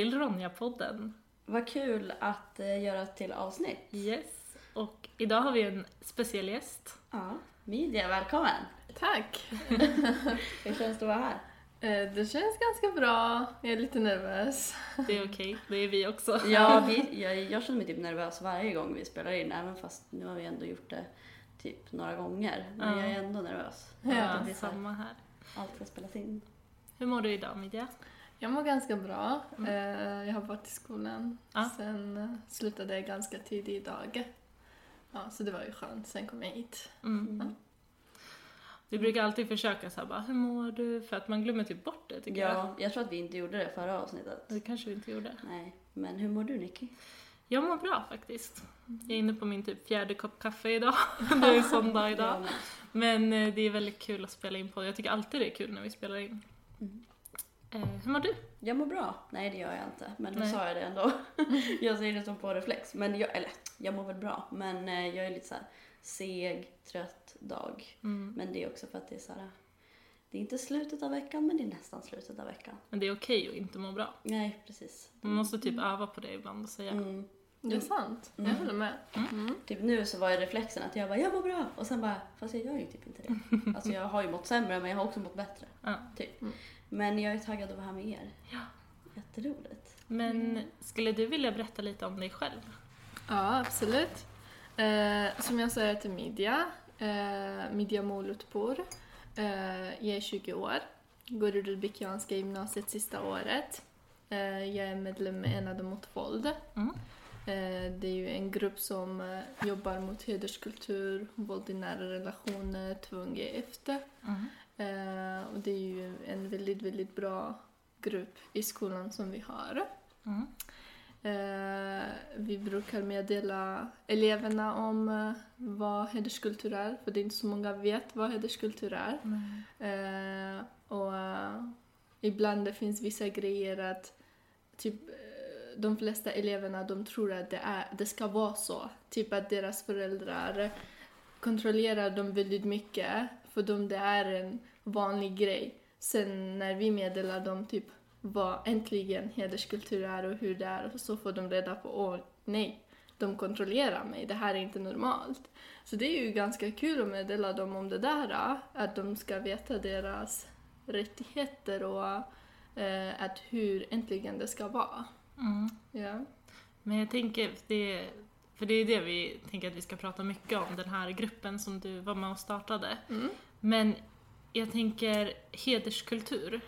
till Ronja-podden. Vad kul att eh, göra ett till avsnitt. Yes. Och idag har vi en speciell gäst. Ja, Midja, välkommen! Tack! Hur känns det att vara här? Eh, Det känns ganska bra. Jag är lite nervös. Det är okej, det är vi också. Ja, vi, jag, jag känner mig typ nervös varje gång vi spelar in, även fast nu har vi ändå gjort det typ några gånger. Men Ja. jag är ändå nervös. Ja, Att det här, samma här. allt ska spelas in. Hur mår du idag Midja? Jag mår ganska bra. Eh, Jag har varit i skolan. Ja. Sen eh, slutade jag ganska tidigt idag. Ja, så det var ju skönt. Sen kom jag hit. Mm. Mm. Vi brukar alltid försöka så här bara, hur mår du? För att man glömmer typ bort det tycker jag. Ja, jag tror att vi inte gjorde det förra avsnittet. Det kanske vi inte gjorde. Nej, men hur mår du Nicky? Jag mår bra faktiskt. Jag är inne på min typ fjärde kopp kaffe idag. det är söndag idag. Men eh, det är väldigt kul att spela in på. Jag tycker alltid det är kul när vi spelar in. Mm. Eh, hur mår du? Jag mår bra. Nej, det gör jag inte. Men nu Nej. sa jag det ändå. jag säger det som på reflex. Men jag, eller, jag mår väl bra. Men eh, jag är lite så här seg, trött dag. Mm. Men det är också för att det är så här. Det är inte slutet av veckan, men det är nästan slutet av veckan. Men det är okej att inte må bra. Nej, precis. Man måste typ öva på det ibland och säga. Mm. Det är sant. Mm. Jag håller med. Mm. Typ nu så var jag reflexen att jag bara, jag mår bra. Och sen bara, fast jag gör ju typ inte det. Alltså jag har ju mått sämre, men jag har också mått bättre. Ja. Typ. Mm. Men jag är taggad att vara här med er. Ja. Jätteroligt. Men skulle du vilja berätta lite om dig själv? Ja, absolut. Eh, som jag sa, jag heter Midja. Eh, Midja Molutpur. Eh, jag är 20 år. Går i Rudbeckianska gymnasiet sista året. Eh, jag är medlem med Enade mot våld. Mm. Eh, det är ju en grupp som eh, jobbar mot hederskultur, våld i nära relationer, tvång är efter. Mm. Eh, och det är ju en väldigt, väldigt bra grupp i skolan som vi har. Mm. Eh, vi brukar meddela eleverna om eh, vad hederskultur är, för det är inte så många vet vad hederskultur är. Eh, och ibland det finns vissa grejer att typ de flesta eleverna de tror att det, är, det ska vara så. Typ att deras föräldrar kontrollerar dem väldigt mycket för dem det är en vanlig grej. Sen när vi meddelar dem typ vad äntligen hederskultur är och hur det är så får de reda på åh nej, de kontrollerar mig, det här är inte normalt. Så det är ju ganska kul att meddela dem om det där, att de ska veta deras rättigheter och eh, att hur äntligen det ska vara. Mm. Ja. Men jag tänker, det, för det är det vi tänker att vi ska prata mycket om, den här gruppen som du var med och startade. Mm. Men jag tänker hederskultur,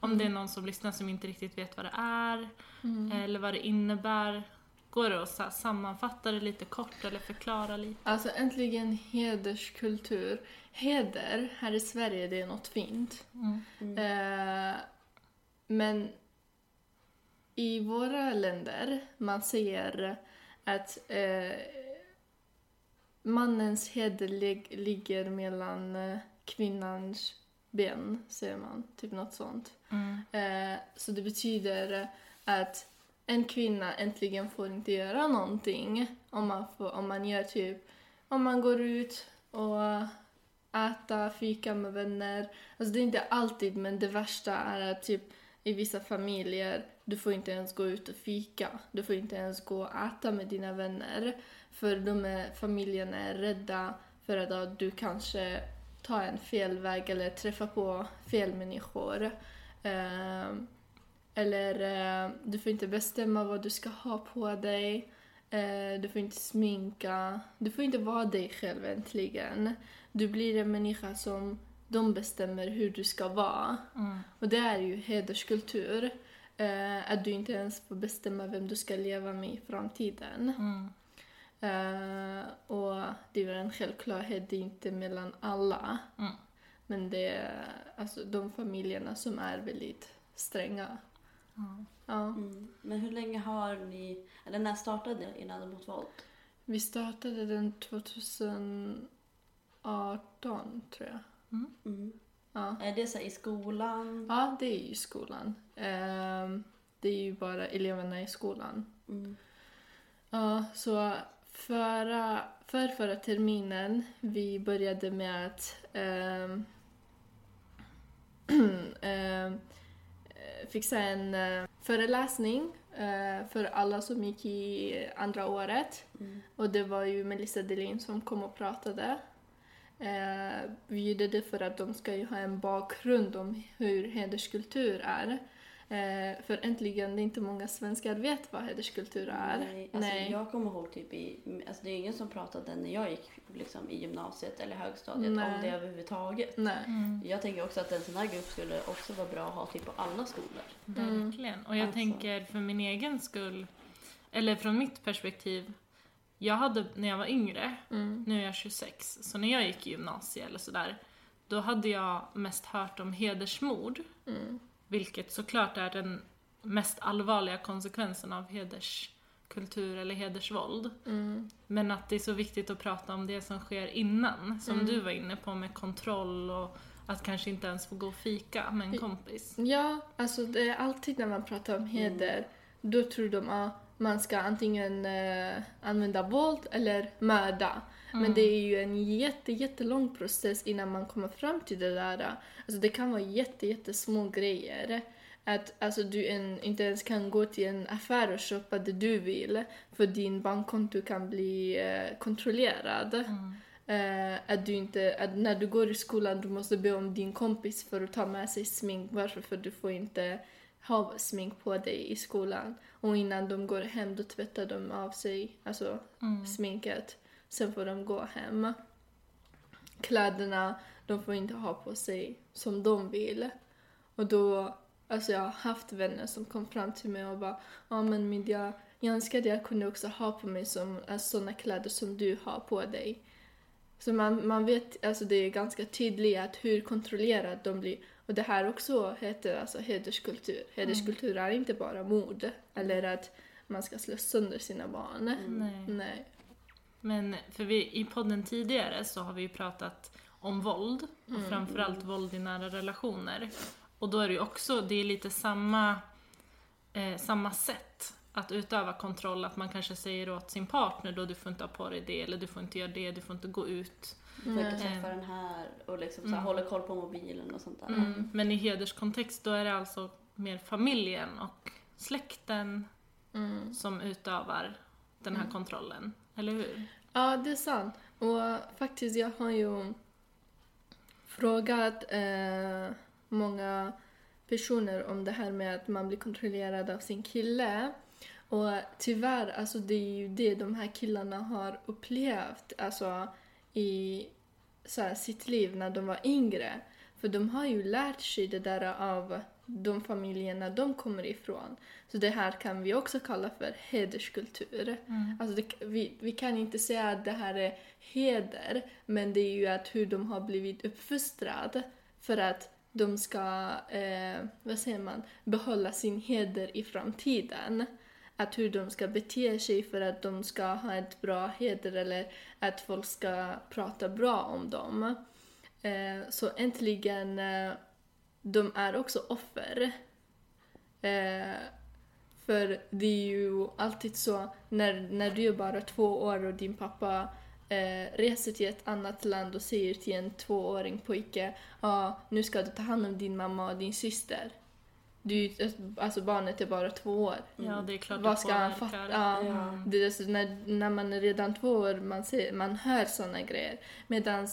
om Mm. det är någon som lyssnar som inte riktigt vet vad det är, Mm. eller vad det innebär. Går det att sammanfatta det lite kort eller förklara lite? Alltså äntligen hederskultur. Heder här i Sverige, det är något fint. Mm. Mm. Eh, men i våra länder, man säger att eh, mannens heder lig- ligger mellan eh, kvinnans ben, säger man. Typ något sånt. Mm. Eh, så det betyder att en kvinna äntligen får inte göra någonting om man, får, om man gör typ, om man går ut och äta, fika med vänner. Alltså det är inte alltid, men det värsta är att typ i vissa familjer, du får inte ens gå ut och fika. Du får inte ens gå och äta med dina vänner. För de är, familjerna är rädda för att du kanske tar en fel väg eller träffar på fel människor. Eh, eller eh, du får inte bestämma vad du ska ha på dig. Eh, du får inte sminka. Du får inte vara dig själv äntligen. Du blir en människa som de bestämmer hur du ska vara. Mm. Och det är ju hederskultur. Eh, att du inte ens får bestämma vem du ska leva med i framtiden. Mm. Eh, och det är väl en självklarhet, det är inte mellan alla. Mm. Men det är alltså de familjerna som är väldigt stränga. Ja. Ja. Mm. Men hur länge har ni, eller när startade ni Innan mot våld? Vi startade den 2018 tror jag. Mm. Ja, Är det så i skolan? ja det är ju skolan. Ehm, det är ju bara eleverna i skolan. Mm. Ja, så förra, för förra terminen vi började med att eh, fixa en eh, föreläsning eh, för alla som gick i andra året. Mm. Och det var ju Melissa Delin som kom och pratade. Eh, vi gjorde det för att de ska ju ha en bakgrund om hur hederskultur är. Eh, för äntligen, det är inte många svenskar vet vad hederskultur är. Nej, alltså jag kommer ihåg typ i, alltså det är ingen som pratade när jag gick liksom i gymnasiet eller högstadiet Nej. om det överhuvudtaget. Nej. Mm. Jag tänker också att en sån här grupp skulle också vara bra att ha typ på alla skolor. Verkligen. Och jag Alltså. tänker för min egen skull, eller från mitt perspektiv, jag hade när jag var yngre, Mm. nu är jag 26, så när jag gick i gymnasiet eller sådär, då hade jag mest hört om hedersmord, Mm. vilket såklart är den mest allvarliga konsekvensen av hederskultur eller hedersvåld. Mm. Men att det är så viktigt att prata om det som sker innan, som Mm. du var inne på med kontroll och att kanske inte ens få gå och fika med en kompis. Ja, alltså det är alltid när man pratar om heder, då tror de att man ska antingen eh, använda våld eller mörda. Men det är ju en jätte, jättelång process innan man kommer fram till det där. Alltså det kan vara jätte, jättesmå grejer. Att alltså, du en, inte ens kan gå till en affär och köpa det du vill för din bankkonto kan bli eh, kontrollerad. Eh, att du inte, att när du går i skolan du måste be om din kompis för att ta med sig smink. Varför? För du får inte ha smink på dig i skolan. Och innan de går hem då tvättar de av sig alltså, sminket. Sen får de gå hem. Kläderna de får inte ha på sig som de vill. Och då, alltså jag har haft vänner som kom fram till mig och bara ja men Midja, jag önskar att jag kunde också ha på mig som, alltså, sådana kläder som du har på dig. Så man, man vet, alltså det är ganska tydligt att hur kontrollerat de blir. Och det här också heter alltså hederskultur. Hederskultur är inte bara mord eller att man ska slå sönder sina barn. Nej. Nej. Men för vi, i podden tidigare så har vi ju pratat om våld och framförallt våld i nära relationer. Och då är det ju också, det är lite samma, eh, samma sätt att utöva kontroll, att man kanske säger åt sin partner då du får inte ha på dig det, eller du får inte göra det, du får inte gå ut. Du får inte Mm. träffa den här och liksom så här, håller koll på mobilen och sånt där. Mm. Men i hederskontext då är det alltså mer familjen och släkten Mm. som utövar den här kontrollen, eller hur? Ja, det är sant. Och faktiskt, jag har ju frågat eh, många personer om det här med att man blir kontrollerad av sin kille. Och tyvärr, alltså det är ju det de här killarna har upplevt alltså, i så här, sitt liv när de var yngre. För de har ju lärt sig det där av de familjerna de kommer ifrån. Så det här kan vi också kalla för hederskultur. Alltså det, vi, vi kan inte säga att det här är heder, men det är ju att hur de har blivit uppfostrade för att de ska, eh, vad säger man, behålla sin heder i framtiden. Att hur de ska bete sig för att de ska ha ett bra heder eller att folk ska prata bra om dem. Eh, så äntligen, eh, de är också offer. Eh, för det är ju alltid så när, när du är bara två år och din pappa eh, reser till ett annat land och säger till en tvååring pojke ja, nu ska du ta hand om din mamma och din syster. Du, alltså barnet är bara två år. Ja, det är klart Vad ska han fatta? Ja, det är så när, när man är redan två år, man, ser, man hör såna grejer. Medan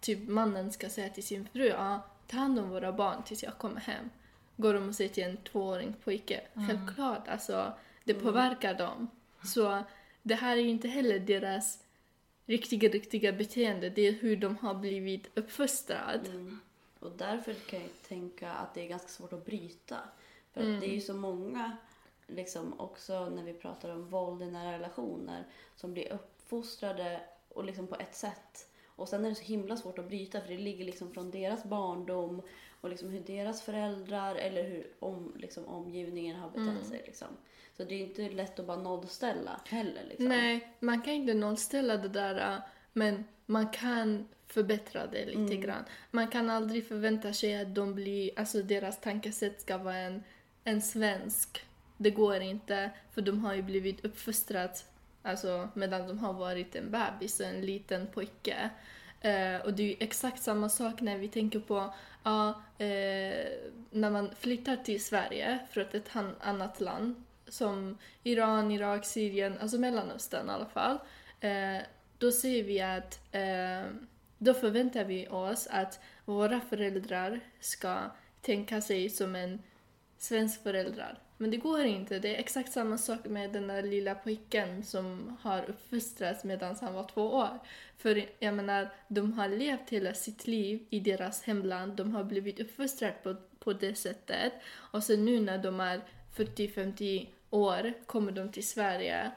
typ mannen ska säga till sin fru, ja, ta hand om våra barn tills jag kommer hem. Går de och säger till en tvååring pojke, självklart, alltså det påverkar dem. Så det här är ju inte heller deras riktiga, riktiga beteende, det är hur de har blivit uppfostrade. Mm. Och därför kan jag tänka att det är ganska svårt att bryta. För Mm. att det är ju så många, liksom också när vi pratar om våld i nära relationer, som blir uppfostrade och liksom på ett sätt. Och sen är det så himla svårt att bryta för det ligger liksom från deras barndom och liksom hur deras föräldrar eller hur om, liksom, omgivningen har betett Mm. sig. Liksom. Så det är inte lätt att bara nollställa heller. Liksom. Nej, man kan inte nollställa det där, äh, men man kan förbättra det lite Mm. grann. Man kan aldrig förvänta sig att de blir, alltså deras tankesätt ska vara en, en svensk. Det går inte, för de har ju blivit uppfostrade alltså, medan de har varit en bebis och en liten pojke. Eh, och det är ju exakt samma sak när vi tänker på ja, eh, när man flyttar till Sverige från ett annat land som Iran, Irak, Syrien, alltså Mellanöstern i alla fall. Då ser vi att eh, då förväntar vi oss att våra föräldrar ska tänka sig som en svensk föräldrar. Men det går inte. Det är exakt samma sak med den där lilla pojken som har uppfostrats medan han var två år. För jag menar, de har levt hela sitt liv i deras hemland. De har blivit uppfostrade på, på det sättet. Och sen nu när de är 40-50 år kommer de till Sverige.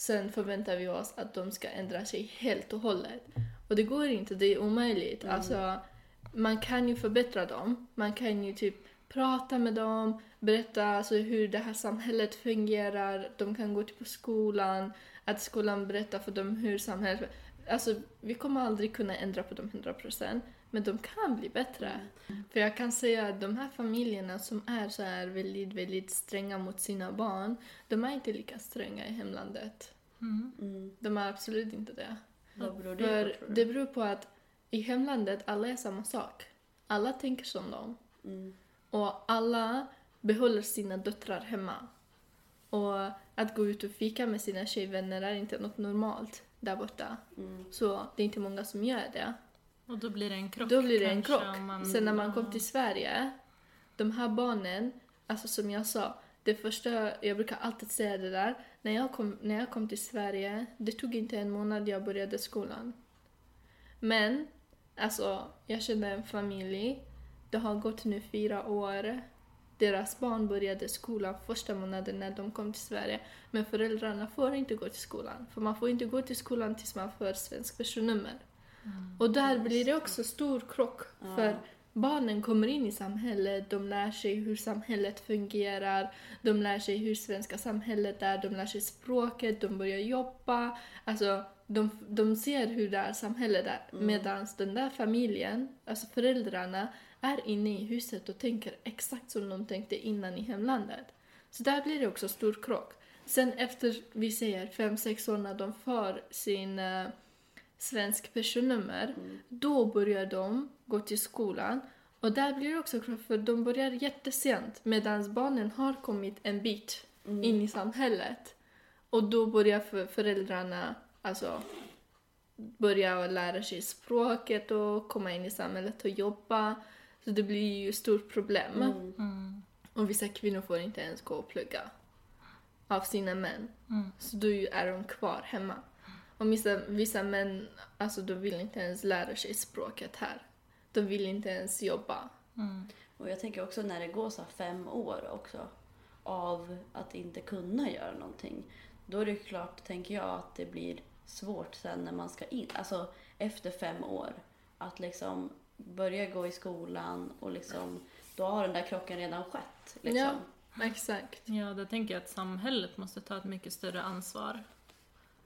Sen förväntar vi oss att de ska ändra sig helt och hållet. Och det går inte, det är omöjligt. Alltså, man kan ju förbättra dem. Man kan ju typ prata med dem, berätta alltså, hur det här samhället fungerar. De kan gå till på skolan, att skolan berättar för dem hur samhället... Alltså, vi kommer aldrig kunna ändra på dem 100% men de kan bli bättre. För jag kan säga att de här familjerna som är så här väldigt, väldigt stränga mot sina barn, de är inte lika stränga i hemlandet. Mm. Mm. De är absolut inte det. Vad beror det För på det beror på att i hemlandet alla är samma sak. Alla tänker som dem. Mm. Och alla behåller sina döttrar hemma. Och att gå ut och fika med sina tjejvänner är inte något normalt där borta. Mm. Så det är inte många som gör det. Och då blir det en krock Då blir det en krock. Man, Sen när man kom till Sverige, de här barnen, alltså som jag sa, det första, jag brukar alltid säga det där, när jag kom, när jag kom till Sverige, det tog inte en månad jag började skolan. Men, alltså, jag kände en familj, det har gått nu fyra år, deras barn började skolan första månaden när de kom till Sverige, men föräldrarna får inte gå till skolan, för man får inte gå till skolan tills man får svensk personnummer. Och där blir det också stor krock. För barnen kommer in i samhället, de lär sig hur samhället fungerar, de lär sig hur svenska samhället är, de lär sig språket, de börjar jobba. Alltså, de, de ser hur det här samhället är. Mm. Medan den där familjen, alltså föräldrarna, är inne i huset och tänker exakt som de tänkte innan i hemlandet. Så där blir det också stor krock. Sen efter, vi säger fem sex år när de får sin eh, svensk personnummer, Mm. då börjar de gå till skolan. Och där blir det också krock, för de börjar jättesent medan barnen har kommit en bit Mm. in i samhället. Och då börjar för föräldrarna alltså, börja lära sig språket och komma in i samhället och jobba. Så det blir ju ett stort problem. Mm. Mm. Och vissa kvinnor får inte ens gå och plugga av sina män. Mm. Så då är de kvar hemma. Och vissa, vissa män, alltså de vill inte ens lära sig språket här. De vill inte ens jobba. Mm. Och jag tänker också när det går så fem år också av att inte kunna göra någonting. Då är det klart, tänker jag, att det blir svårt sen när man ska in, alltså efter fem år. Att liksom börja gå i skolan och liksom, då har den där krocken redan skett. Liksom. Ja. Exakt. Ja, där tänker jag att samhället måste ta ett mycket större ansvar.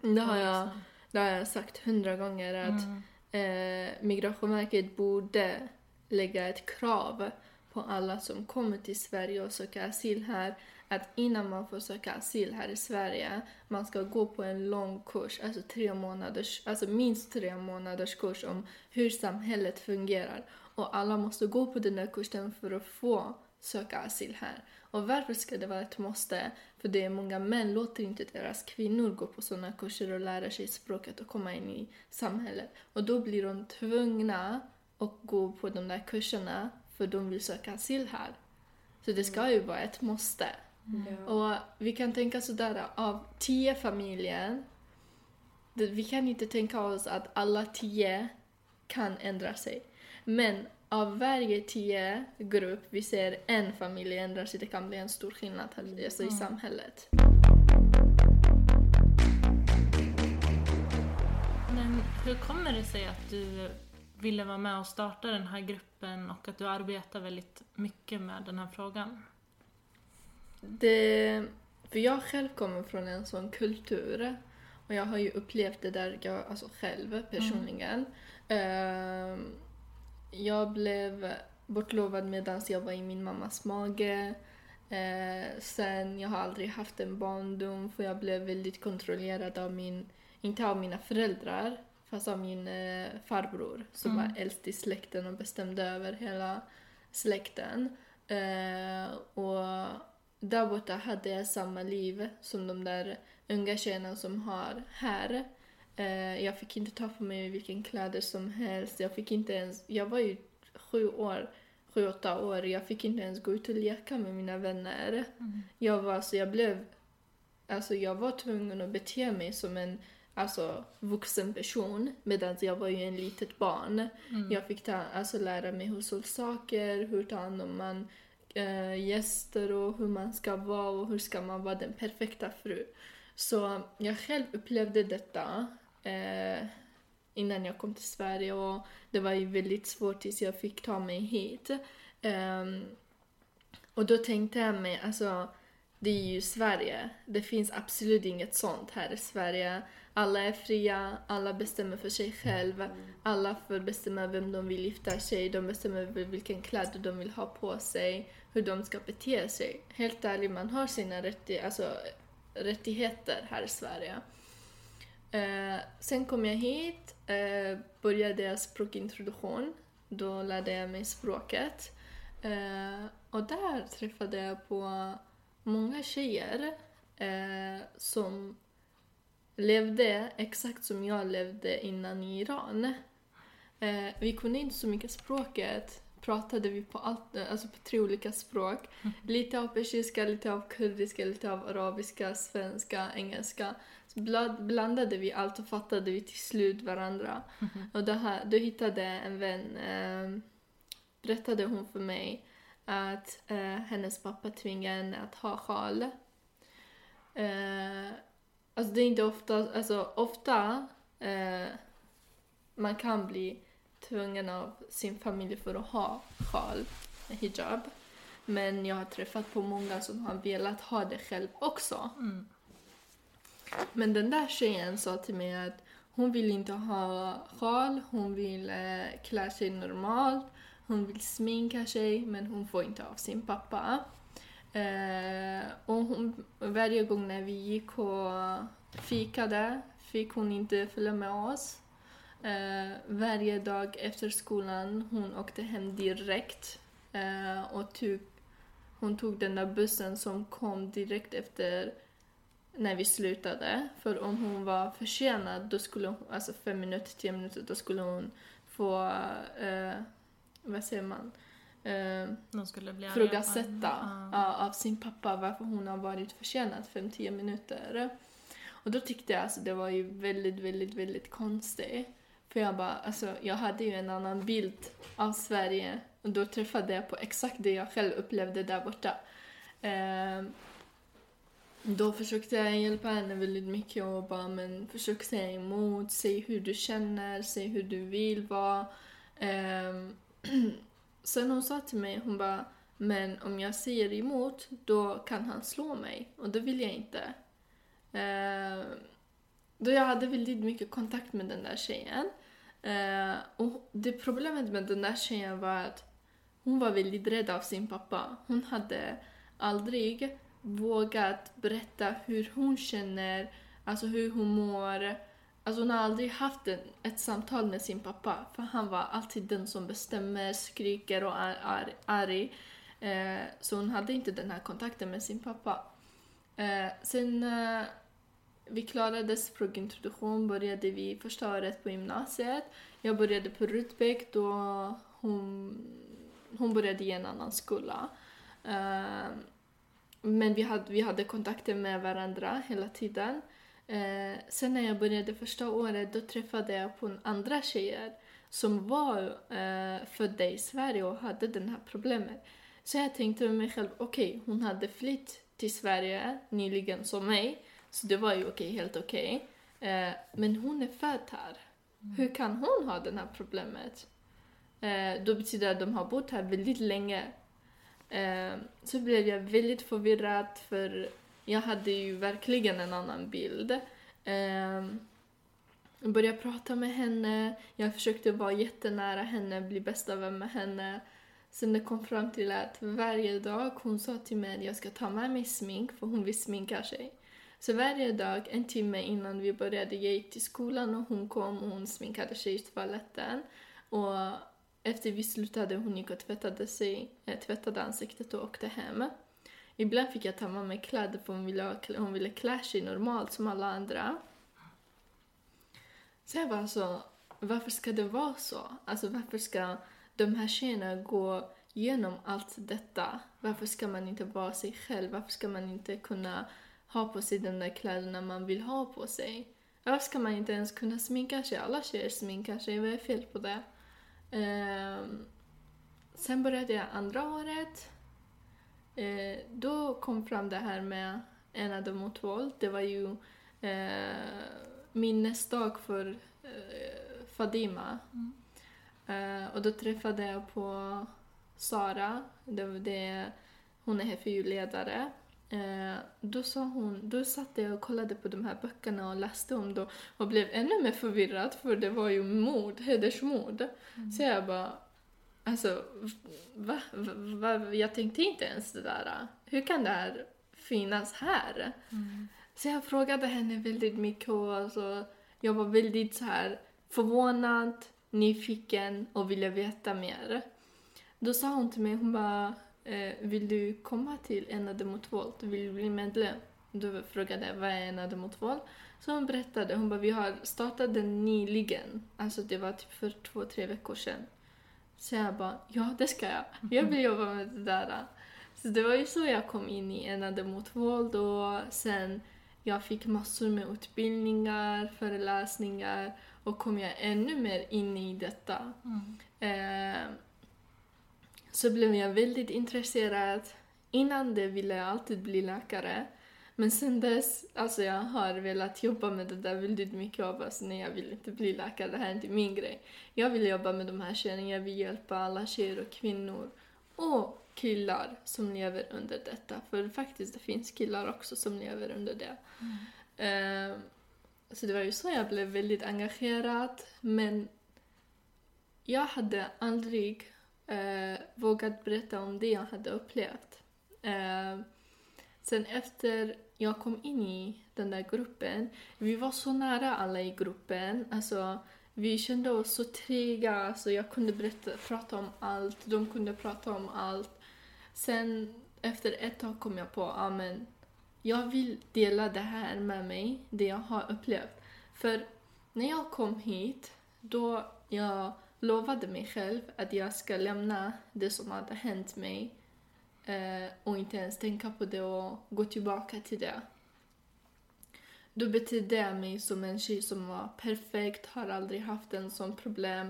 Det har jag, det har jag sagt hundra gånger att Mm. eh, Migrationsverket borde lägga ett krav på alla som kommer till Sverige och söker asyl här att innan man får söka asyl här i Sverige man ska gå på en lång kurs, alltså tre månaders, alltså minst tre månaders kurs om hur samhället fungerar. Och alla måste gå på den där kursen för att få söka asyl här. Och varför ska det vara ett måste? För det är många män låter inte deras kvinnor gå på sådana kurser och lära sig språket och komma in i samhället. Och då blir de tvungna att gå på de där kurserna för de vill söka asyl här. Så det ska ju vara ett måste. Ja. Och vi kan tänka sådär, av tio familjer, vi kan inte tänka oss att alla tio kan ändra sig. Men av varje tio grupp, vi ser en familj ändrar sig, det kan bli en stor skillnad alltså i samhället. Men hur kommer det sig att du ville vara med och starta den här gruppen och att du arbetar väldigt mycket med den här frågan? Det, för jag själv kommer från en sån kultur och jag har ju upplevt det där jag, alltså själv personligen. Ehm, jag blev bortlovad medan jag var i min mammas mage. Eh, sen, jag har aldrig haft en barndom för jag blev väldigt kontrollerad av min, inte av mina föräldrar, träffas av min eh, farbror som Mm. var äldst i släkten och bestämde över hela släkten. Eh, och där borta hade jag samma liv som de där unga tjejerna som har här. Eh, jag fick inte ta på mig vilken kläder som helst. Jag fick inte ens, jag var ju sju år, sju, åtta år. Jag fick inte ens gå ut och leka med mina vänner. Jag var, så jag blev, alltså jag var tvungen att bete mig som en alltså, vuxen person medan jag var ju en litet barn. Jag fick ta, alltså, lära mig hushållssaker, hur tar hand om man eh, gäster och hur man ska vara och hur ska man vara den perfekta fru. Så jag själv upplevde detta eh, innan jag kom till Sverige och det var ju väldigt svårt tills jag fick ta mig hit. Um, och då tänkte jag mig, alltså det är ju Sverige. Det finns absolut inget sånt här i Sverige. Alla är fria, alla bestämmer för sig själva. Alla får bestämma vem de vill gifta sig, de bestämmer vilken kläder de vill ha på sig, hur de ska bete sig. Helt ärligt, man har sina rätti alltså, rättigheter här i Sverige. Eh, sen kom jag hit, eh, började jag språkintroduktion. Då lärde jag mig språket. Eh, och där träffade jag på många tjejer eh, som levde exakt som jag levde innan i Iran. Eh, vi kunde inte så mycket språket, pratade vi på, allt, alltså på tre olika språk. Lite av persiska, lite av kurdiska, lite av arabiska, svenska, engelska. Blandade vi allt och fattade vi till slut varandra. Och det här, då hittade en vän, eh, berättade hon för mig att eh, hennes pappa tvingade henne att ha sjal. Eh, alltså det är inte ofta, alltså ofta eh, man kan bli tvungen av sin familj för att ha sjal, hijab. Men jag har träffat på många som har velat ha det själv också. Mm. Men den där tjejen sa till mig att hon vill inte ha sjal, hon vill eh, klä sig normalt, hon vill sminka sig men hon får inte av sin pappa. Eh, och hon, varje gång när vi gick och fikade fick hon inte följa med oss. Eh, varje dag efter skolan hon åkte hem direkt eh, och tog, hon tog den där bussen som kom direkt efter när vi slutade. För om hon var försenad, då skulle hon, alltså fem minuter, tio minuter, då skulle hon få, eh, vad säger man, eh, frågasätta av sin pappa varför hon har varit försenad fem tio minuter. Och då tyckte jag alltså det var ju väldigt, väldigt, väldigt konstigt. För jag bara, alltså jag hade ju en annan bild av Sverige och då träffade jag på exakt det jag själv upplevde där borta. Ehm, då försökte jag hjälpa henne väldigt mycket och bara, men försök säga emot, säg hur du känner, säg hur du vill vara. Um, sen hon sa till mig, hon bara, men om jag säger emot, då kan han slå mig och det vill jag inte. Uh, då jag hade väldigt mycket kontakt med den där tjejen. Uh, och det problemet med den där tjejen var att hon var väldigt rädd av sin pappa. Hon hade aldrig vågat berätta hur hon känner, alltså hur hon mår. Alltså hon har aldrig haft en, ett samtal med sin pappa för han var alltid den som bestämmer, skriker och är, är arg. Eh, så hon hade inte den här kontakten med sin pappa. Eh, sen eh, vi klarade språkintroduktion, började vi första året på gymnasiet. Jag började på Rudbeck då hon, hon började i en annan skola. Eh, men vi hade, vi hade kontakter med varandra hela tiden. Eh, sen när jag började första året då träffade jag på andra tjejer som var eh, födda i Sverige och hade det här problemet. Så jag tänkte med mig själv, okej, hon hade flytt till Sverige nyligen som mig. Så det var ju okej, helt okej. Eh, men hon är född här. Hur kan hon ha det här problemet? Eh, då betyder det att de har bott här väldigt länge. Eh, så blev jag väldigt förvirrad för jag hade ju verkligen en annan bild. Eh, jag började prata med henne, jag försökte vara jättenära henne, bli bästa vän med henne. Sen det kom fram till att varje dag hon sa till mig att jag ska ta med mig smink för hon vill sminka sig. Så varje dag, en timme innan vi började, jag gick till skolan och hon kom och hon sminkade sig i toaletten. Och efter vi slutade, hon gick och tvättade sig, äh, tvättade ansiktet och åkte hem. Ibland fick jag ta med mig kläder för hon ville, hon ville klä sig normalt som alla andra. Så jag var så, alltså, varför ska det vara så? Alltså varför ska de här tjejerna gå igenom allt detta? Varför ska man inte vara sig själv? Varför ska man inte kunna ha på sig de där kläderna man vill ha på sig? Varför ska man inte ens kunna sminka sig? Alla tjejer sminkar sig, vad är fel på det? Um, sen började jag andra året. Uh, då kom fram det här med enade mot våld. Det var ju uh, minnesdag för uh, Fadima. Mm. och då träffade jag på Sara. Det, det, hon är HFU-ledare. Eh, då, sa hon, då satt jag och kollade på de här böckerna och läste om dem och blev ännu mer förvirrad för det var ju mord, hedersmord. Mm. Så jag bara, alltså, va, va, va, Jag tänkte inte ens det där. Hur kan det här finnas här? Mm. Så jag frågade henne väldigt mycket och alltså, jag var väldigt så här förvånad, nyfiken och ville veta mer. Då sa hon till mig, hon bara eh, vill du komma till Enade mot våld? Vill du bli medlem? Då frågade jag vad är Enade mot våld? Så hon berättade, hon bara vi har startat den nyligen, alltså det var typ för två, tre veckor sedan. Så jag bara, ja det ska jag, jag vill jobba med det där. Så det var ju så jag kom in i Enade mot våld och sen jag fick massor med utbildningar, föreläsningar och kom jag ännu mer in i detta. Mm. Eh, så blev jag väldigt intresserad. Innan det ville jag alltid bli läkare. Men sen dess, alltså jag har velat jobba med det där väldigt mycket och bara, nej jag vill inte bli läkare, det här är inte min grej. Jag vill jobba med de här tjejerna, jag vill hjälpa alla tjejer och kvinnor och killar som lever under detta. För faktiskt, det finns killar också som lever under det. Mm. Uh, så det var ju så jag blev väldigt engagerad, men jag hade aldrig eh, vågat berätta om det jag hade upplevt. Eh, sen efter jag kom in i den där gruppen, vi var så nära alla i gruppen. Alltså, vi kände oss så trygga, alltså jag kunde berätta, prata om allt, de kunde prata om allt. Sen efter ett tag kom jag på, ah, att jag vill dela det här med mig, det jag har upplevt. För när jag kom hit, då jag lovade mig själv att jag ska lämna det som hade hänt mig eh, och inte ens tänka på det och gå tillbaka till det. Då betedde jag mig som en tjej som var perfekt, har aldrig haft en sån problem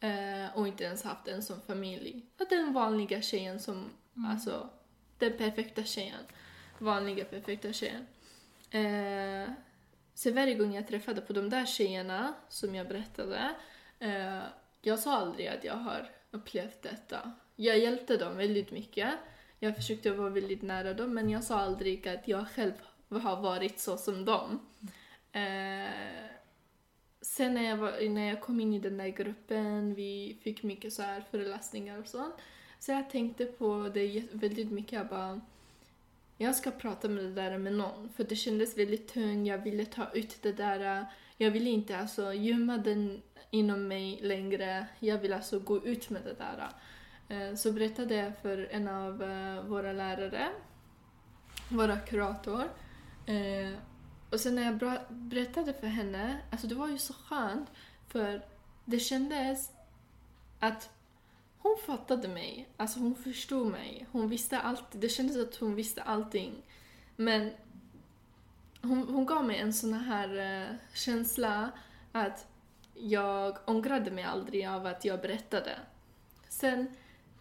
eh, och inte ens haft en sån familj. Den vanliga tjejen som, mm. alltså den perfekta tjejen. Vanliga perfekta tjejen. Eh, så varje gång jag träffade på de där tjejerna som jag berättade eh, jag sa aldrig att jag har upplevt detta. Jag hjälpte dem väldigt mycket. Jag försökte vara väldigt nära dem, men jag sa aldrig att jag själv har varit så som dem. Eh, sen när jag, var, när jag kom in i den där gruppen, vi fick mycket så här föreläsningar och sånt. Så jag tänkte på det väldigt mycket. Jag bara, jag ska prata med det där med någon. För det kändes väldigt tungt, jag ville ta ut det där. Jag vill inte alltså gömma den inom mig längre. Jag vill alltså gå ut med det där. Eh, så berättade jag för en av eh, våra lärare, våra kurator. Eh, och sen när jag berättade för henne, alltså det var ju så skönt för det kändes att hon fattade mig, alltså hon förstod mig. Hon visste allt, det kändes att hon visste allting. Men hon, hon gav mig en sån här eh, känsla att jag ångrade mig aldrig av att jag berättade. Sen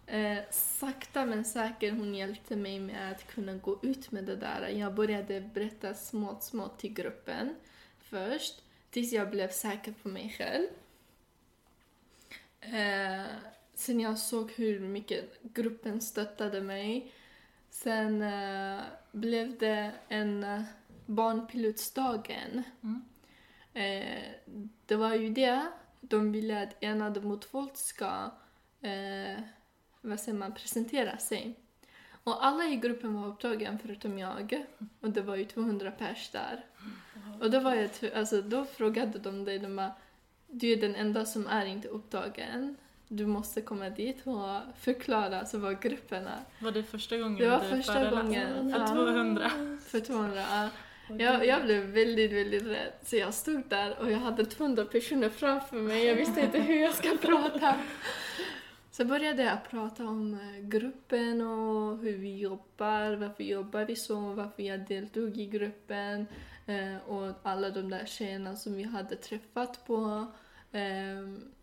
eh, sakta men säkert hon hjälpte mig med att kunna gå ut med det där. Jag började berätta smått, smått till gruppen först, tills jag blev säker på mig själv. Eh, sen jag såg hur mycket gruppen stöttade mig. Sen eh, blev det en eh, barnpilotsdagen. Mm. Eh, det var ju det de ville att Enade mot våld ska eh, vad säger man, presentera sig. Och alla i gruppen var upptagen förutom jag. Och det var ju 200 pers där. Och då, var jag, alltså, då frågade de dig, de bara, du är den enda som är inte upptagen. Du måste komma dit och förklara alltså, vad gruppen är. Var det första gången Det var du första gången. För Ja. 200? För 200. ja. Jag, jag blev väldigt, väldigt rädd. Så jag stod där och jag hade 200 personer framför mig. Jag visste inte hur jag ska prata. Så började jag prata om eh, gruppen och hur vi jobbar, varför jobbar vi så, varför jag deltog i gruppen eh, och alla de där tjejerna som vi hade träffat på. Ehm,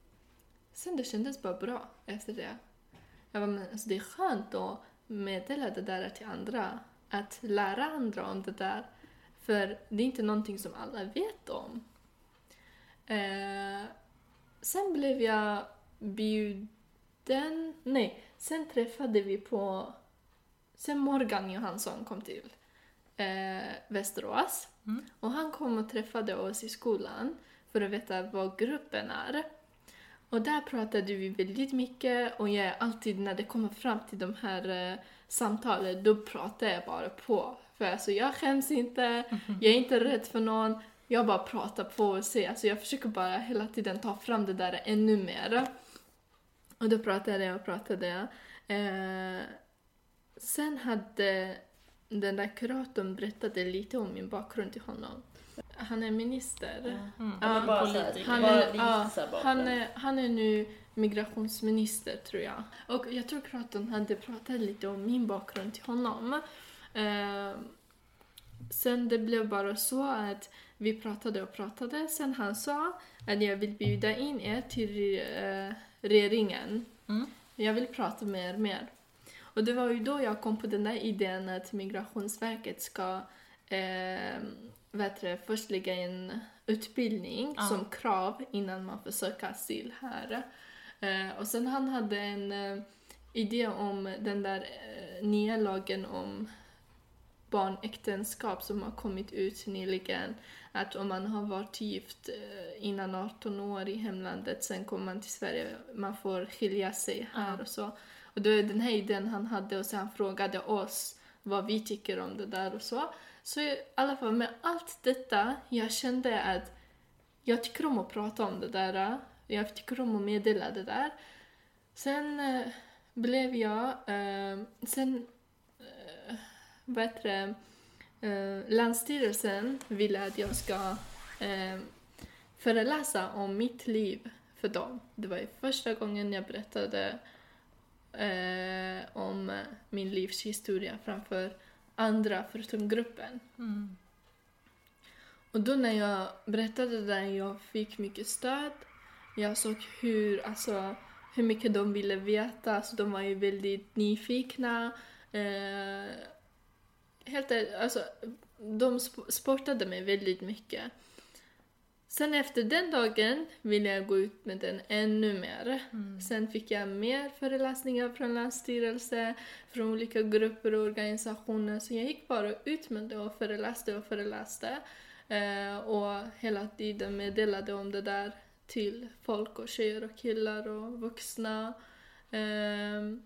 sen det kändes bara bra efter det. Jag bara, men alltså det är skönt att meddela det där till andra. Att lära andra om det där. För det är inte någonting som alla vet om. Eh, sen blev jag bjuden... Nej, sen träffade vi på... Sen Morgan Johansson kom till eh, Västerås. Mm. Och han kom och träffade oss i skolan för att veta vad gruppen är. Och där pratade vi väldigt mycket och jag är alltid när det kommer fram till de här eh, samtalen, då pratar jag bara på. För alltså jag skäms inte, jag är inte rädd för någon, jag bara pratar på och ser. Alltså jag försöker bara hela tiden ta fram det där ännu mer. Och då pratade jag och pratade jag. Eh, sen hade den där kuratorn berättade lite om min bakgrund till honom. Han är minister. Mm. Ja. Han är, ja, här bakgrund. han, är, han är nu migrationsminister tror jag. Och jag tror kuratorn hade pratat lite om min bakgrund till honom. Eh, sen det blev bara så att vi pratade och pratade. Sen han sa att jag vill bjuda in er till eh, regeringen. Mm. Jag vill prata med er mer. Och det var ju då jag kom på den där idén att Migrationsverket ska eh, det, först lägga in utbildning Ja. som krav innan man får söka asyl här. Eh, och sen han hade en eh, idé om den där eh, nya lagen om barnäktenskap som har kommit ut nyligen. Att om man har varit gift eh, innan 18 år i hemlandet, sen kommer man till Sverige, man får skilja sig här Ja. och så. Och då är den här idén han hade och sen han frågade oss vad vi tycker om det där och så. Så i alla fall med allt detta, jag kände att jag tycker om att prata om det där. Jag tycker om att meddela det där. Sen eh, blev jag, eh, sen, eh, det, eh, Länsstyrelsen ville att jag ska eh, föreläsa om mitt liv för dem. Det var första gången jag berättade eh, om min livshistoria framför andra förutom gruppen. Mm. Och då när jag berättade det jag fick mycket stöd. Jag såg hur, alltså, hur mycket de ville veta, alltså, de var ju väldigt nyfikna. Eh, helt ärligt, alltså, de sp- sportade mig väldigt mycket. Sen efter den dagen ville jag gå ut med den ännu mer. Mm. Sen fick jag mer föreläsningar från Länsstyrelsen, från olika grupper och organisationer. Så jag gick bara ut med det och föreläste och föreläste. Eh, och hela tiden meddelade om det där till folk och tjejer och killar och vuxna. Ehm,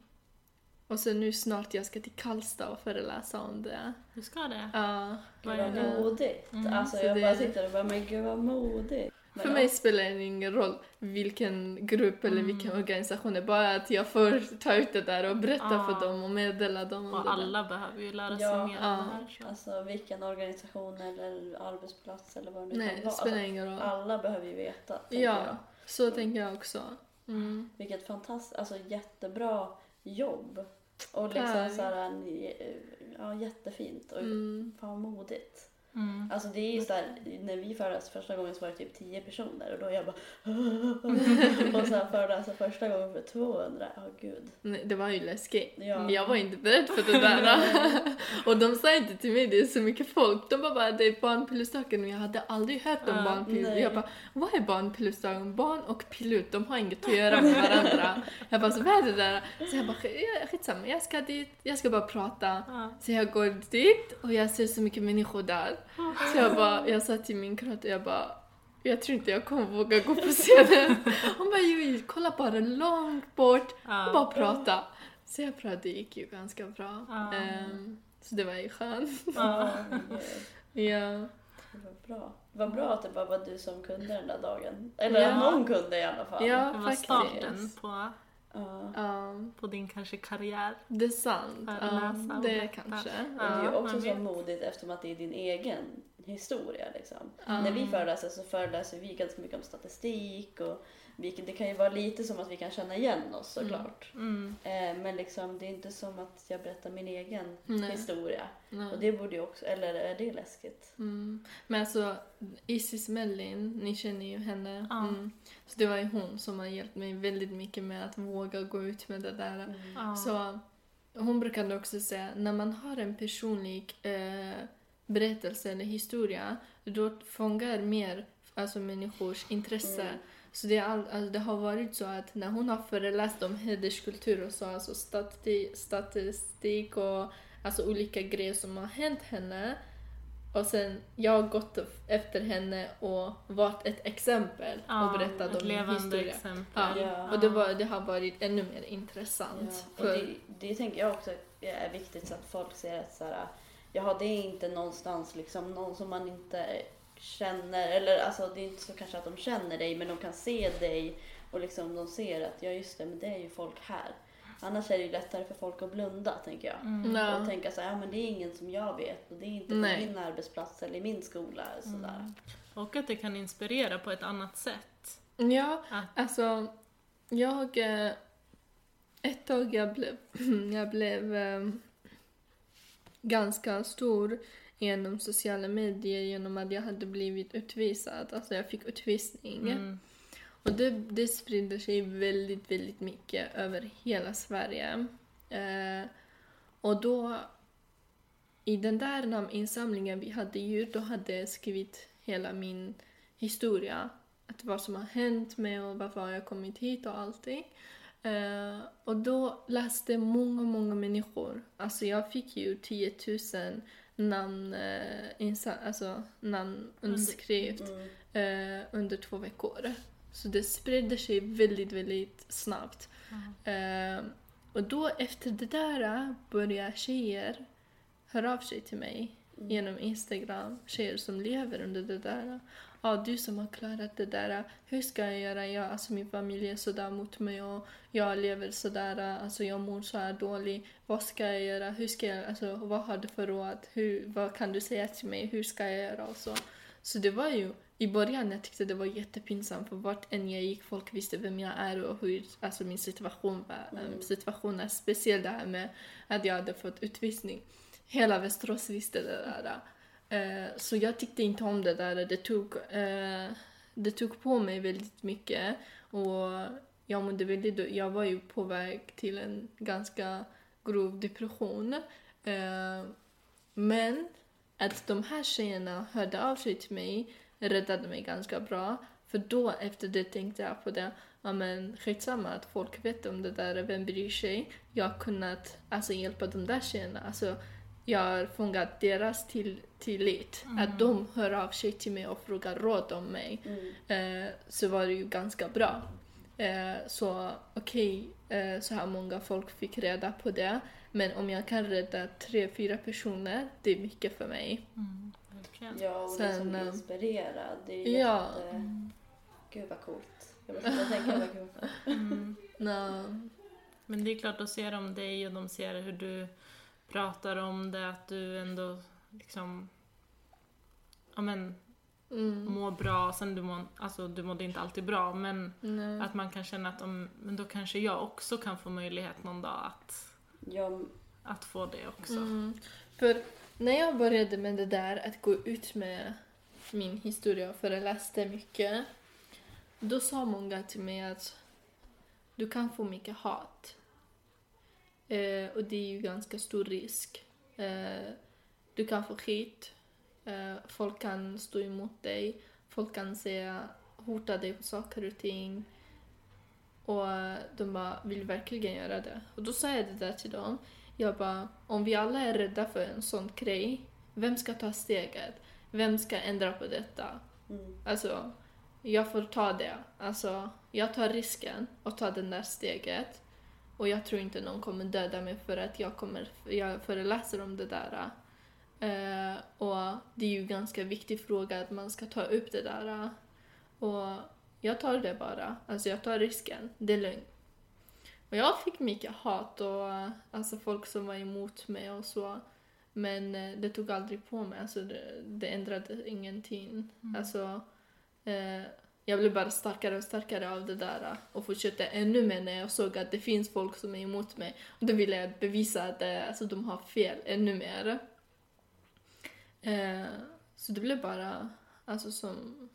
och sen nu snart jag ska till Karlstad och föreläsa om det. Du ska det? Ja. Vad Gud vad modigt. Mm. Alltså Så jag det- bara sitter och bara, men gud vad modigt. Men För ja. mig spelar det ingen roll vilken grupp eller vilken organisation det är. Bara att jag får ta ut det där och berätta Ja. för dem och meddela dem om Och det alla behöver ju lära sig Ja. mer Ja. om det här. Så. Alltså vilken organisation eller arbetsplats eller vad det där. nu Nej, kan det vara. spelar Alltså, ingen roll. alla behöver ju veta. Ja, jag. så tänker jag också. Mm. Vilket fantastiskt, alltså jättebra jobb. Och liksom Tack. så här, en- ja jättefint och Mm. fan modigt. Mm. Alltså det är ju såhär, när vi föreläste första gången så var det typ 10 personer och då jag bara och sen föreläsa första gången för 200, ja gud. Nej, Det var ju läskigt. Ja. Jag var inte beredd för det där. och de sa inte till mig det är så mycket folk. De bara, bara det är barnpilotdagen och jag hade aldrig hört om Ja, barnpilot. Jag bara, vad är barnpilotdagen? Barn och pilot, de har inget att göra med varandra. jag bara, så vad är det där? Så jag bara, "Ja, skitsamma, jag ska dit, jag ska bara prata. Ja. Så jag går dit och jag ser så mycket människor där. Så jag bara, jag sa till min kurator, jag bara, jag tror inte jag kommer våga gå på scenen. Hon bara, jo, kolla bara långt bort och bara prata. C-prao det gick ju ganska bra. Ehm, så det var ju skönt. Ja. Det var bra. Var bra att det bara var du som kunde den där dagen. Eller Ja. någon kunde i alla fall. Ja. Det var faktiskt. starten på, Ja. Ja, på din kanske karriär. det är sant. Ja, och det kanske. Och det är ju Ja, också så modigt eftersom att det är din egen historia. Liksom. Ja. När vi föreläser så föreläser vi ganska mycket om statistik och det kan ju vara lite som att vi kan känna igen oss såklart. Mm. Eh, men liksom, det är inte som att jag berättar min egen Nej. historia. Nej. Och det borde ju också, eller är det läskigt? Mm. Men alltså, Isis Mellin, ni känner ju henne. Ja. Mm. Så det var ju hon som har hjälpt mig väldigt mycket med att våga gå ut med det där. Ja. Så hon brukade också säga, när man har en personlig eh, berättelse eller historia, då fångar mer alltså, människors intresse. Mm. Så det, är all, alltså, det har varit så att när hon har föreläst om hederskultur och så, alltså stati, statistik och alltså, olika grejer som har hänt henne, och sen jag har gått efter henne och varit ett exempel Ja, och berättat om min historia. exempel. Ja. Ja. Och det, var, det har varit ännu mer intressant. Ja, för, det, det tänker jag också är viktigt så att folk ser att så här, jaha, det är inte någonstans liksom någon som man inte känner, eller alltså det är inte så kanske att de känner dig, men de kan se dig och liksom de ser att ja just det, men det är ju folk här. Annars är det ju lättare för folk att blunda, tänker jag. Mm. Ja. Och tänka så här, ja men det är ingen som jag vet och det är inte på Nej. min arbetsplats eller i min skola. Sådär. Mm. Och att det kan inspirera på ett annat sätt. Ja, Att, alltså jag... eh, Ett tag jag blev, jag blev eh, ganska stor genom sociala medier genom att jag hade blivit utvisad. Alltså jag fick utvisning. mm. Och det, det sprider sig väldigt, väldigt mycket över hela Sverige. Eh, och då, i den där namninsamlingen vi hade gjort, då hade jag skrivit hela min historia. Att vad som har hänt mig och varför har jag kommit hit och allting. Eh, och då läste många, många människor. Alltså jag fick ju 10 000 namn, eh, alltså namn underskrift Mm. eh, under två veckor. Så det sprider sig väldigt, väldigt snabbt. Eh, och då efter det där börjar tjejer höra av sig till mig genom Instagram. Tjejer som lever under det där. Ja, du som har klarat det där. Hur ska jag göra? Jag, alltså min familj är sådär mot mig och jag lever sådär. Alltså jag mår så här dåligt. Vad ska jag göra? Hur ska jag, alltså vad har du för råd? Hur, vad kan du säga till mig? Hur ska jag göra? Och så. Så det var ju i början jag tyckte det var jättepinsamt för vart än jag gick folk visste vem jag är och hur alltså min situation var. Mm. Situation är speciell det här med att jag hade fått utvisning. Hela Västerås visste det där. Eh, så jag tyckte inte om det där. Det tog, eh, det tog på mig väldigt mycket och jag mådde väldigt Jag var ju på väg till en ganska grov depression. Eh, men att de här tjejerna hörde av sig till mig räddade mig ganska bra. För då efter det tänkte jag på det, ja men skitsamma att folk vet om det där, vem bryr sig? Jag har kunnat alltså, hjälpa de där tjejerna. Alltså, jag har fångat deras till, tillit. Att de hör av sig till mig och frågar råd om mig. Mm. Eh, så var det ju ganska bra. Eh, så okej, eh, så här många folk fick reda på det. Men om jag kan rädda tre, fyra personer, det är mycket för mig. Mm. Ja, och Sen, liksom eh, inspirerad. Det är ju ja. jätte... Gud vad coolt. Jag måste bara tänka vad kul. Mm. Men det är klart, då ser de dig och de ser hur du pratar om det, att du ändå liksom ja men, mm, mår bra. Sen du, må, alltså, du mådde inte alltid bra, men nej. att man kan känna att om, men då kanske jag också kan få möjlighet någon dag att, Jag, att få det också. Mm. För när jag började med det där att gå ut med min historia och föreläste mycket, då sa många till mig att du kan få mycket hat. Eh, och det är ju ganska stor risk. Eh, du kan få skit. Eh, folk kan stå emot dig. Folk kan säga, hota dig på saker och ting. Och de bara, vill verkligen göra det? Och då sa jag det där till dem. Jag bara, om vi alla är rädda för en sån grej, vem ska ta steget? Vem ska ändra på detta? mm, Alltså, jag får ta det. Alltså, jag tar risken och tar det där steget. Och jag tror inte någon kommer döda mig för att jag, kommer, jag föreläser om det där. Eh, och det är ju en ganska viktig fråga att man ska ta upp det där. Och jag tar det bara. Alltså jag tar risken. Det är lugnt. Och jag fick mycket hat och alltså folk som var emot mig och så. Men eh, det tog aldrig på mig. Alltså det, det ändrade ingenting. Mm. Alltså, eh, jag blev bara starkare och starkare av det där och fortsatte ännu mer när jag såg att det finns folk som är emot mig. Och då ville jag bevisa att eh, alltså, de har fel ännu mer. Eh, så det blev bara, alltså som,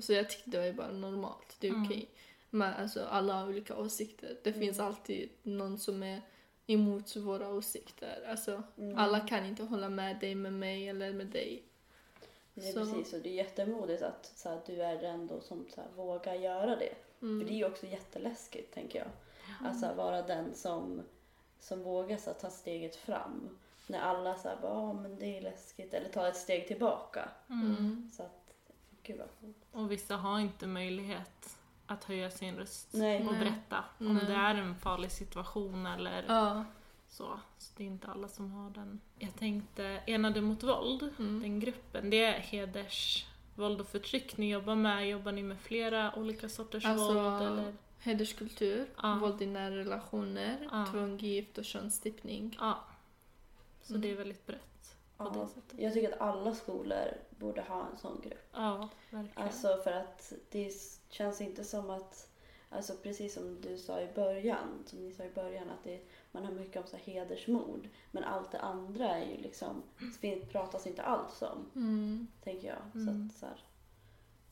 så jag tyckte det var bara normalt, det är Mm. okej. Men alltså alla har olika åsikter. Det finns alltid någon som är emot våra åsikter. Alltså Mm. alla kan inte hålla med dig, med mig eller med dig. Det är Så- precis, och det är jättemodigt att så här, du är den då som så här, vågar göra det. Mm. För det är ju också jätteläskigt, tänker jag. Att så här, vara den som, som vågar så här, ta steget fram. När alla säger bara, "Ja, men det är läskigt, eller tar ett steg tillbaka. Mm. Så att, gud vad coolt. Och vissa har inte möjlighet att höja sin röst Nej. och Nej. berätta om Nej. det är en farlig situation eller Ja. Så. Så det är inte alla som har den. Jag tänkte Enade mot våld, Mm. den gruppen, det är hedersvåld och förtryck ni jobbar med. Jobbar ni med flera olika sorters Alltså, våld? Eller? Hederskultur, Ja. våld i nära relationer, Ja. tvångsgift och könsstympning. Ja. Så Mm. det är väldigt brett på det sättet. jag tycker att alla skolor borde ha en sån grupp. Ja, verkligen. Alltså för att det känns inte som att, alltså precis som du sa i början, som ni sa i början, att det, man har mycket om så här hedersmord. Men allt det andra är ju liksom, pratas inte alls om, Mm. tänker jag. Mm. Så att, så här,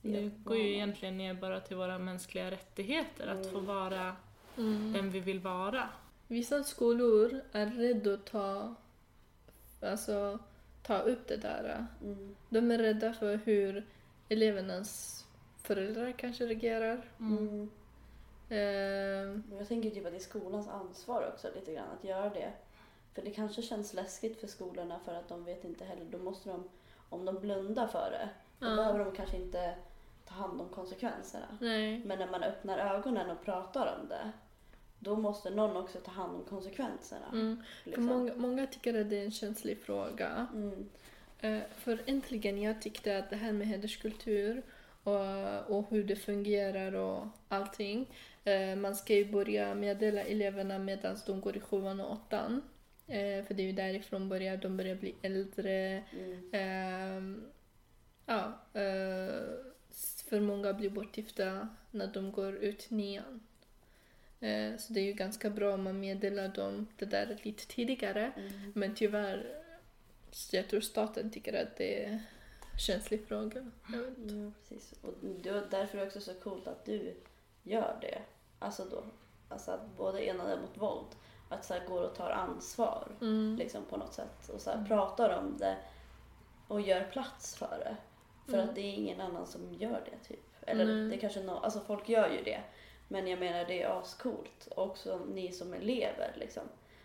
det jag går ju egentligen ner bara till våra mänskliga rättigheter, att få Mm. vara Mm. den vi vill vara. Vissa skolor är rädda att ta, alltså, ta upp det där. Mm. De är rädda för hur elevernas föräldrar kanske reagerar. Mm. Mm. Eh, Och Jag tänker typ att det är skolans ansvar också lite grann att göra det. För det kanske känns läskigt för skolorna för att de vet inte heller, då måste de, om de blundar för det, då Ja. behöver de kanske inte ta hand om konsekvenserna. nej. Men när man öppnar ögonen och pratar om det, då måste någon också ta hand om konsekvenserna. Mm. För Liksom. många, många tycker att det är en känslig fråga. Mm. Eh, för äntligen, jag tyckte att det här med hederskultur och, och hur det fungerar och allting. Eh, man ska ju börja meddela eleverna medan de går i sjuan och åttan. Eh, för det är ju därifrån börjar de börjar bli äldre. Mm. Ehm, ja, eh, för många blir bortgifta när de går ut nian. Så det är ju ganska bra om man meddelar dem det där lite tidigare. Mm. Men tyvärr, jag tror staten tycker att det är en känslig fråga. Ja, precis. Och då, därför är det också så coolt att du gör det. Alltså då, alltså att både enade mot våld, att så här går och tar ansvar Mm. liksom på något sätt och så här pratar om det och gör plats för det. För Mm. att det är ingen annan som gör det typ. Eller Nej. det kanske no, alltså folk gör ju det. Men jag menar det är ascoolt. Också ni som elever liksom.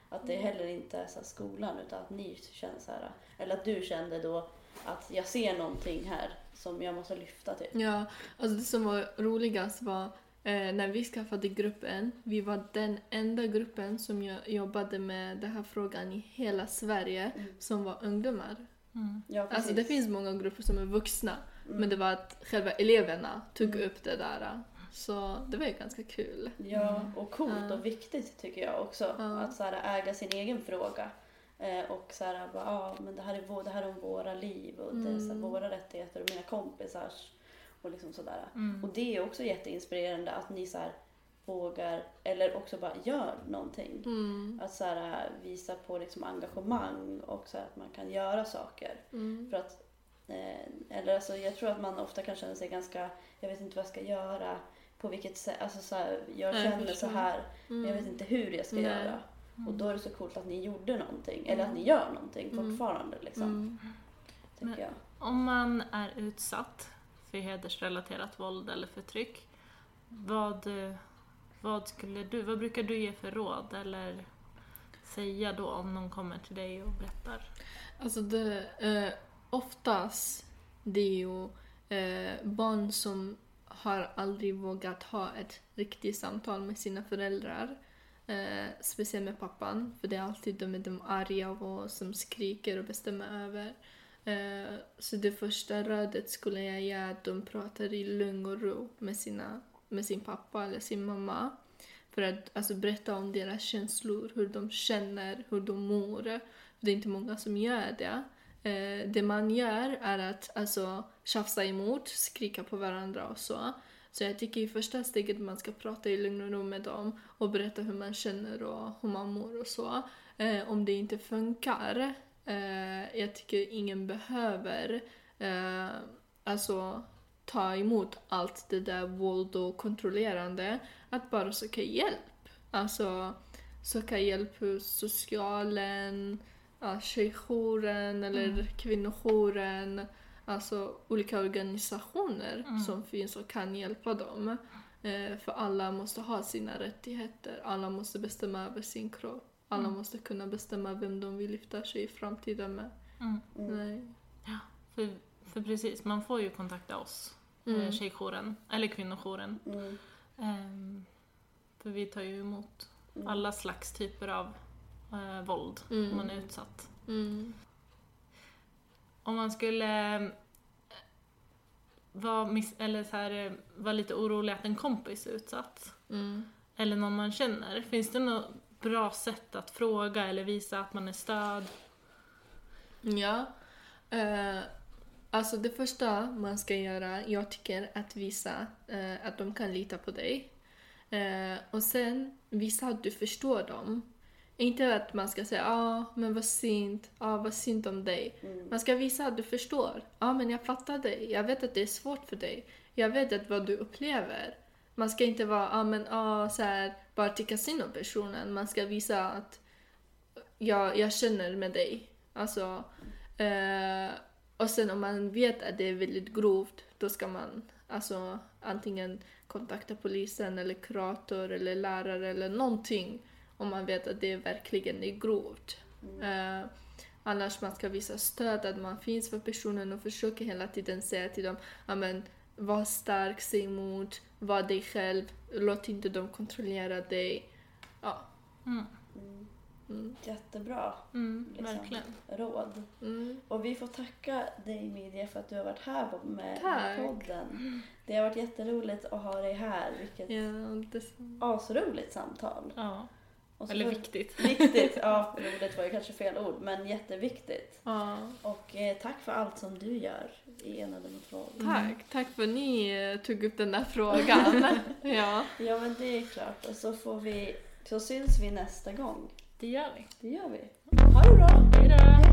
Att det Mm. heller inte är så skolan utan att ni känner så här. Eller att du kände då att jag ser någonting här som jag måste lyfta typ. Ja, alltså det som var roligast var eh, när vi skaffade gruppen, vi var den enda gruppen som jo- jobbade med den här frågan i hela Sverige Mm. som var ungdomar. Mm. Ja, precis. Alltså det finns många grupper som är vuxna, Mm. men det var att själva eleverna tog Mm. upp det där. Så det var ju ganska kul. Ja, och coolt och viktigt tycker jag också. Att så här, äga sin egen fråga. Eh, och så här, bara, ah, men det här är, vår, det här är om våra liv och det är så här, Mm. våra rättigheter och mina kompisars. Och liksom sådär. Mm. Och det är också jätteinspirerande att ni så här, vågar, eller också bara gör någonting. Mm. Att så här, visa på liksom engagemang och så här, att man kan göra saker. Mm. För att, eh, eller alltså, jag tror att man ofta kan känna sig ganska, jag vet inte vad jag ska göra, på vilket sätt, alltså så här, jag jag känner så här, men jag Mm. vet inte hur jag ska Nej. göra. Och då är det så coolt att ni gjorde någonting, eller att ni Mm. gör någonting Mm. fortfarande liksom, tänker jag. Om man är utsatt för hedersrelaterat våld eller förtryck, vad, vad skulle du, vad brukar du ge för råd eller säga då om någon kommer till dig och berättar? Alltså det, eh, oftast det är ju eh, barn som har aldrig vågat ha ett riktigt samtal med sina föräldrar. Eh, speciellt med pappan, för det är alltid de, är de arga och som skriker och bestämmer över. Eh, så det första rådet skulle jag ge att de pratar i lugn och ro med, sina, med sin pappa eller sin mamma. För att alltså, berätta om deras känslor, hur de känner, hur de mår. Det är inte många som gör det. Eh, det man gör är att alltså, tjafsa emot, skrika på varandra och så. Så jag tycker i första steget man ska prata i lugn och ro med dem och berätta hur man känner och hur man mår och så. Eh, om det inte funkar, eh, jag tycker ingen behöver eh, alltså ta emot allt det där våld och kontrollerande. Att bara söka hjälp. Alltså söka hjälp hos socialen, ja, tjejjouren eller Mm. kvinnojouren. Alltså olika organisationer Mm. som finns och kan hjälpa dem. Eh, för alla måste ha sina rättigheter. Alla måste bestämma över sin kropp. Alla Mm. måste kunna bestämma vem de vill lyfta sig i framtiden med. Mm. Nej. För, för precis, man får ju kontakta oss, Mm. mm. tjejjouren, eller kvinnojouren. Mm. Ehm, för vi tar ju emot Mm. alla slags typer av eh, våld Mm. om man är utsatt. Mm. Om man skulle eh, vara, miss- eller så här, eh, vara lite orolig att en kompis är utsatt, Mm. eller någon man känner, finns det något bra sätt att fråga eller visa att man är stöd? Ja. Eh, alltså det första man ska göra, jag tycker att visa eh, att de kan lita på dig. Eh, och sen visa att du förstår dem. Inte att man ska säga ja ah, men vad synd, ja ah, vad synd om dig. Mm. Man ska visa att du förstår. Ja ah, men jag fattar dig, jag vet att det är svårt för dig. Jag vet att vad du upplever. Man ska inte vara, ah, men ah, så här, bara tycka synd om personen. Man ska visa att jag, jag känner med dig. Alltså, eh, och sen om man vet att det är väldigt grovt, då ska man alltså antingen kontakta polisen eller kurator eller lärare eller någonting om man vet att det verkligen är grovt. Eh, annars man ska visa stöd, att man finns för personen och försöka hela tiden säga till dem, var stark, säg emot, var dig själv, låt inte dem kontrollera dig. Ja. Mm. Mm. Mm. Jättebra Mm, liksom, verkligen. råd. Mm. Och vi får tacka dig Midja för att du har varit här med, Tack. med podden. Det har varit jätteroligt att ha dig här. Vilket Ja, det asroligt samtal. Ja. Och så Eller viktigt. Viktigt, ja roligt var ju kanske fel ord men jätteviktigt. ja. Och eh, tack för allt som du gör i Enade mot våld. Tack, tack för att ni eh, tog upp den där frågan. ja. Ja men det är klart och så får vi, så syns vi nästa gång. Det gör vi. Det gör vi. Ha det bra! Hej då!